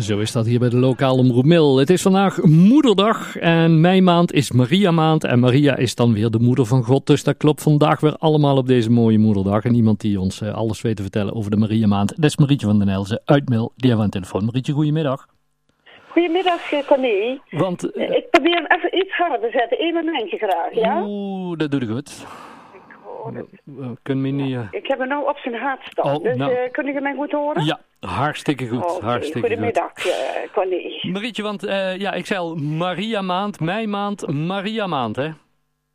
Zo is dat hier bij de lokale omroep Mil. Het is vandaag moederdag en mijn maand is Maria maand. En Maria is dan weer de moeder van God. Dus dat klopt vandaag weer allemaal op deze mooie moederdag. En iemand die ons eh, alles weet te vertellen over de Maria maand. Dat is Marietje van den Elzen uit Mil. Die hebben we aan de telefoon. Marietje, goedemiddag. Goedemiddag, eh, Connie. Want, uh, ik probeer hem even iets harder te zetten. Eén momentje graag, ja? Oeh, dat doe ik goed. We kunnen me niet... uh, Ik heb hem nou op zijn hart staan. Oh, dus nou. eh, kun je mij goed horen? Ja, hartstikke goed. Hartstikke goed. Goedemiddag, eh, Connie. Marietje, want eh, ja, ik zei al, Maria maand, mijn maand, Maria maand, hè?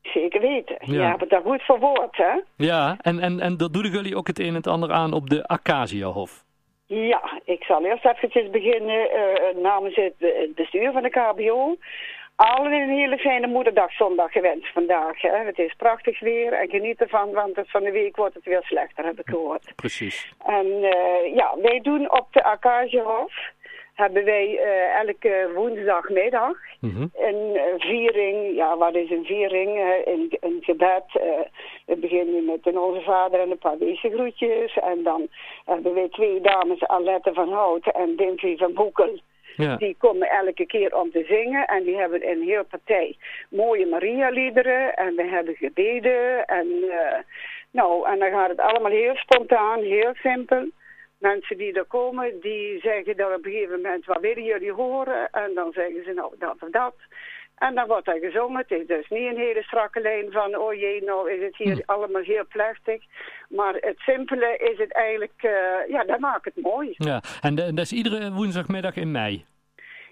Zeker weten. Ja. Ja, maar dat goed verwoord, hè? Ja, en, en, en dat doen jullie ook het een en het ander aan op de Acaciahof. Ja, ik zal eerst eventjes beginnen eh, namens eh, het bestuur van de KBO. Allen een hele fijne moederdagzondag gewenst vandaag. Hè. Het is prachtig weer en geniet ervan, want van de week wordt het weer slechter, heb ik gehoord. Precies. En eh, ja, wij doen op de Acaciahof, hebben wij eh, elke woensdagmiddag Mhm. een eh, viering. Ja, wat is een viering? Een, een gebed. we beginnen met een Onze Vader en een paar wezengroetjes. En dan hebben wij twee dames, Alette van Hout en Dimphy van Boekel. Ja. Die komen elke keer om te zingen en die hebben een heel partij mooie Maria-liederen en we hebben gebeden en eh, nou, en dan gaat het allemaal heel spontaan, heel simpel. Mensen die er komen, die zeggen dan op een gegeven moment, wat willen jullie horen? En dan zeggen ze nou dat of dat. En dan wordt er gezongen. Het is dus niet een hele strakke lijn van, oh jee, nou is het hier allemaal heel plechtig. Maar het simpele is het eigenlijk, eh, ja, dat maakt het mooi. ja. En dat is iedere woensdagmiddag in mei.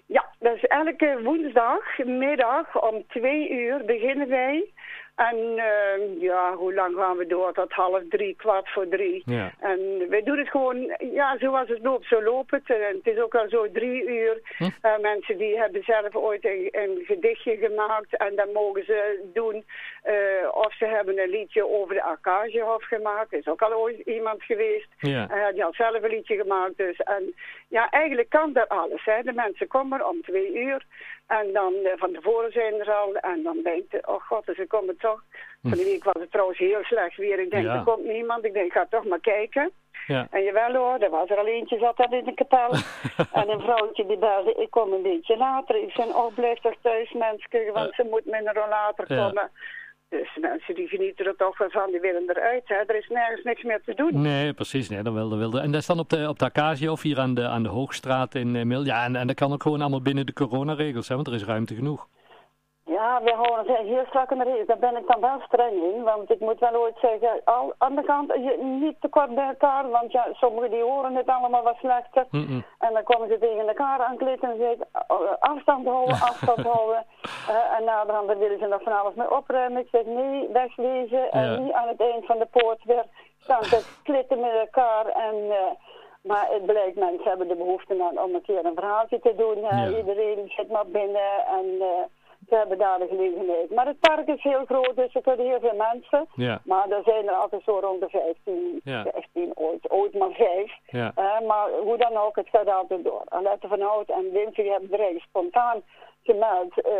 Ja, dat is elke woensdagmiddag om twee uur beginnen wij. En eh, ja, hoe lang gaan we door? Tot half drie, kwart voor drie. Ja. En wij doen het gewoon, ja, zoals het loopt, zo loopt het. En het is ook al zo drie uur. Hm. Eh, mensen die hebben zelf ooit een, een gedichtje gemaakt en dat mogen ze doen. Eh, of ze hebben een liedje over de Acaciahof gemaakt. Er is ook al ooit iemand geweest. Ja. Die had zelf een liedje gemaakt. Dus. En ja, eigenlijk kan dat alles. Hè. De mensen komen om twee uur. En dan eh, van tevoren zijn er al. En dan denkt je, oh god, dus ze komen toch. Van die week was het trouwens heel slecht weer. Ik denk, Ja. er komt niemand. Ik denk, ik ga toch maar kijken. Ja. En jawel hoor, er was er al eentje zat daar in de kapel. en een vrouwtje die belde, ik kom een beetje later. Ik zei, oh blijf toch thuis mensen, want ze moet met een rollator Ja. Dus mensen die genieten er toch van, die willen eruit. Hè. Er is nergens niks meer te doen. Nee, precies. Nee, dat wilde, wilde. En dat is dan op de, op de Acacia of hier aan de, aan de Hoogstraat in eh, Mil. Ja, en, en dat kan ook gewoon allemaal binnen de coronaregels, hè, want er is ruimte genoeg. Ja, we houden het heel strak in de regels. Daar ben ik dan wel streng in. Want ik moet wel ooit zeggen, al, aan de kant, je, niet te kort bij elkaar. Want ja, sommigen die horen het allemaal wat slechter. Mm-mm. En dan komen ze tegen elkaar aanklitten en zeggen, oh, afstand houden, afstand houden. Eh, en na de hand willen ze nog van alles mee opruimen. Ik zeg, nee, wegwezen. En niet aan het eind van de poort weer staan te klitten met elkaar. En... eh, maar het blijkt, mensen hebben de behoefte aan om een keer een verhaaltje te doen. Ja. Iedereen zit maar binnen en eh, ze hebben daar de gelegenheid. Maar het park is heel groot, dus er kunnen heel veel mensen. Ja. Maar er zijn er altijd zo rond de 15, Ja. 16 ooit, ooit maar 5. Ja. maar hoe dan ook, het gaat altijd door. Alette van Hout en Wimpy hebben er eigenlijk spontaan gemeld. eh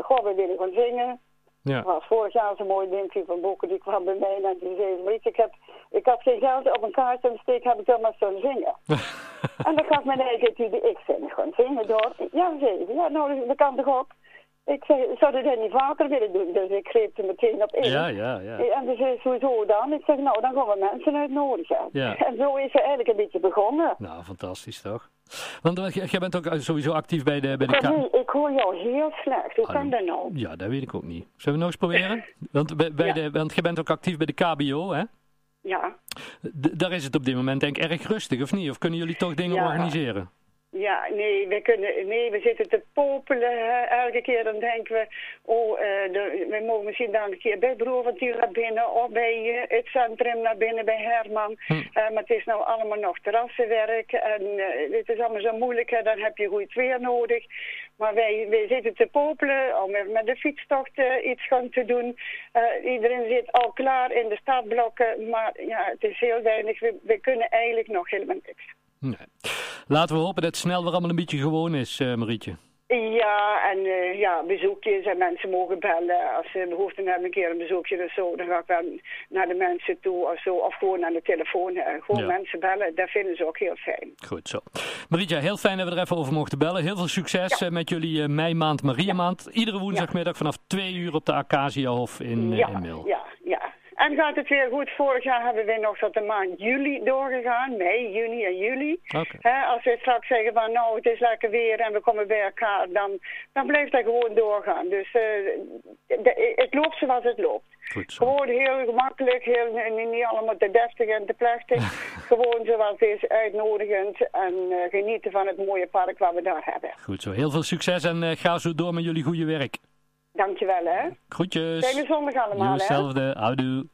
goh, we willen gaan zingen. Ja. was vorig jaar zo'n mooi Wimpy van Boeken, die kwam bij mij en die zei, weet je, ik, heb, ik had geen geld op een kaart en steek, heb ik dan maar zo'n zingen. En dan gaf mijn eigen idee, ik vind gewoon zingen door. Ja, zei ze, ja, nou, dat kan toch ook? Ik zei, zou je dat niet vaker willen doen? Dus ik greep er meteen op in. Ja, ja, ja. En dus zei hoezo dan? Ik zeg, nou, dan gaan we mensen uitnodigen. Ja. En zo is ze eigenlijk een beetje begonnen. Nou, fantastisch toch? Want eh, jij bent ook eh, sowieso actief bij de, bij de ik hoor jou heel slecht. Hoe kan dat nou? Ja, dat weet ik ook niet. Zullen we nog eens proberen? Want, bij, bij Ja. de, want jij bent ook actief bij de KBO, hè? Ja. D- daar is het op dit moment denk ik erg rustig, of niet? Of kunnen jullie toch dingen Ja. organiseren? Ja, nee, we kunnen, nee, we zitten te popelen. hè. Elke keer dan denken we, oh, eh, de, we mogen misschien dan een keer bij Broerventuur naar binnen of bij eh, het centrum naar binnen bij Herman. Hm. Eh, maar het is nou allemaal nog terrassenwerk en eh, het is allemaal zo moeilijk. Hè. Dan heb je goed weer nodig. Maar wij, wij zitten te popelen om even met de fietstocht iets gaan te doen. Eh, iedereen zit al klaar in de startblokken, maar ja, het is heel weinig. We, we kunnen eigenlijk nog helemaal niks. Nee. Laten we hopen dat het snel weer allemaal een beetje gewoon is, eh, Marietje. Ja, en uh, ja, bezoekjes en mensen mogen bellen. Als ze behoefte hebben een keer een bezoekje of zo, dan ga ik wel naar de mensen toe of zo. Of gewoon aan de telefoon. Uh, gewoon mensen bellen, dat vinden ze ook heel fijn. Goed zo. Marietje, heel fijn dat we er even over mochten bellen. Heel veel succes ja. met jullie uh, meimaand, Maria-maand. Iedere woensdagmiddag vanaf twee uur op de Acaciahof in, ja, in Mil. En gaat het weer goed? Vorig jaar hebben we nog tot de maand juli doorgegaan. Mei, juni en juli. Okay. als we straks zeggen van nou het is lekker weer en we komen bij elkaar, dan, dan blijft dat gewoon doorgaan. Dus uh, de, het loopt zoals het loopt. Goed zo. Gewoon heel gemakkelijk, heel, niet allemaal te deftig en te plechtig. gewoon zoals het is, uitnodigend en uh, genieten van het mooie park wat we daar hebben. Goed zo. Heel veel succes en uh, ga zo door met jullie goede werk. Dankjewel hè. Groetjes. Fijne zondag allemaal Hetzelfde. Houdoe.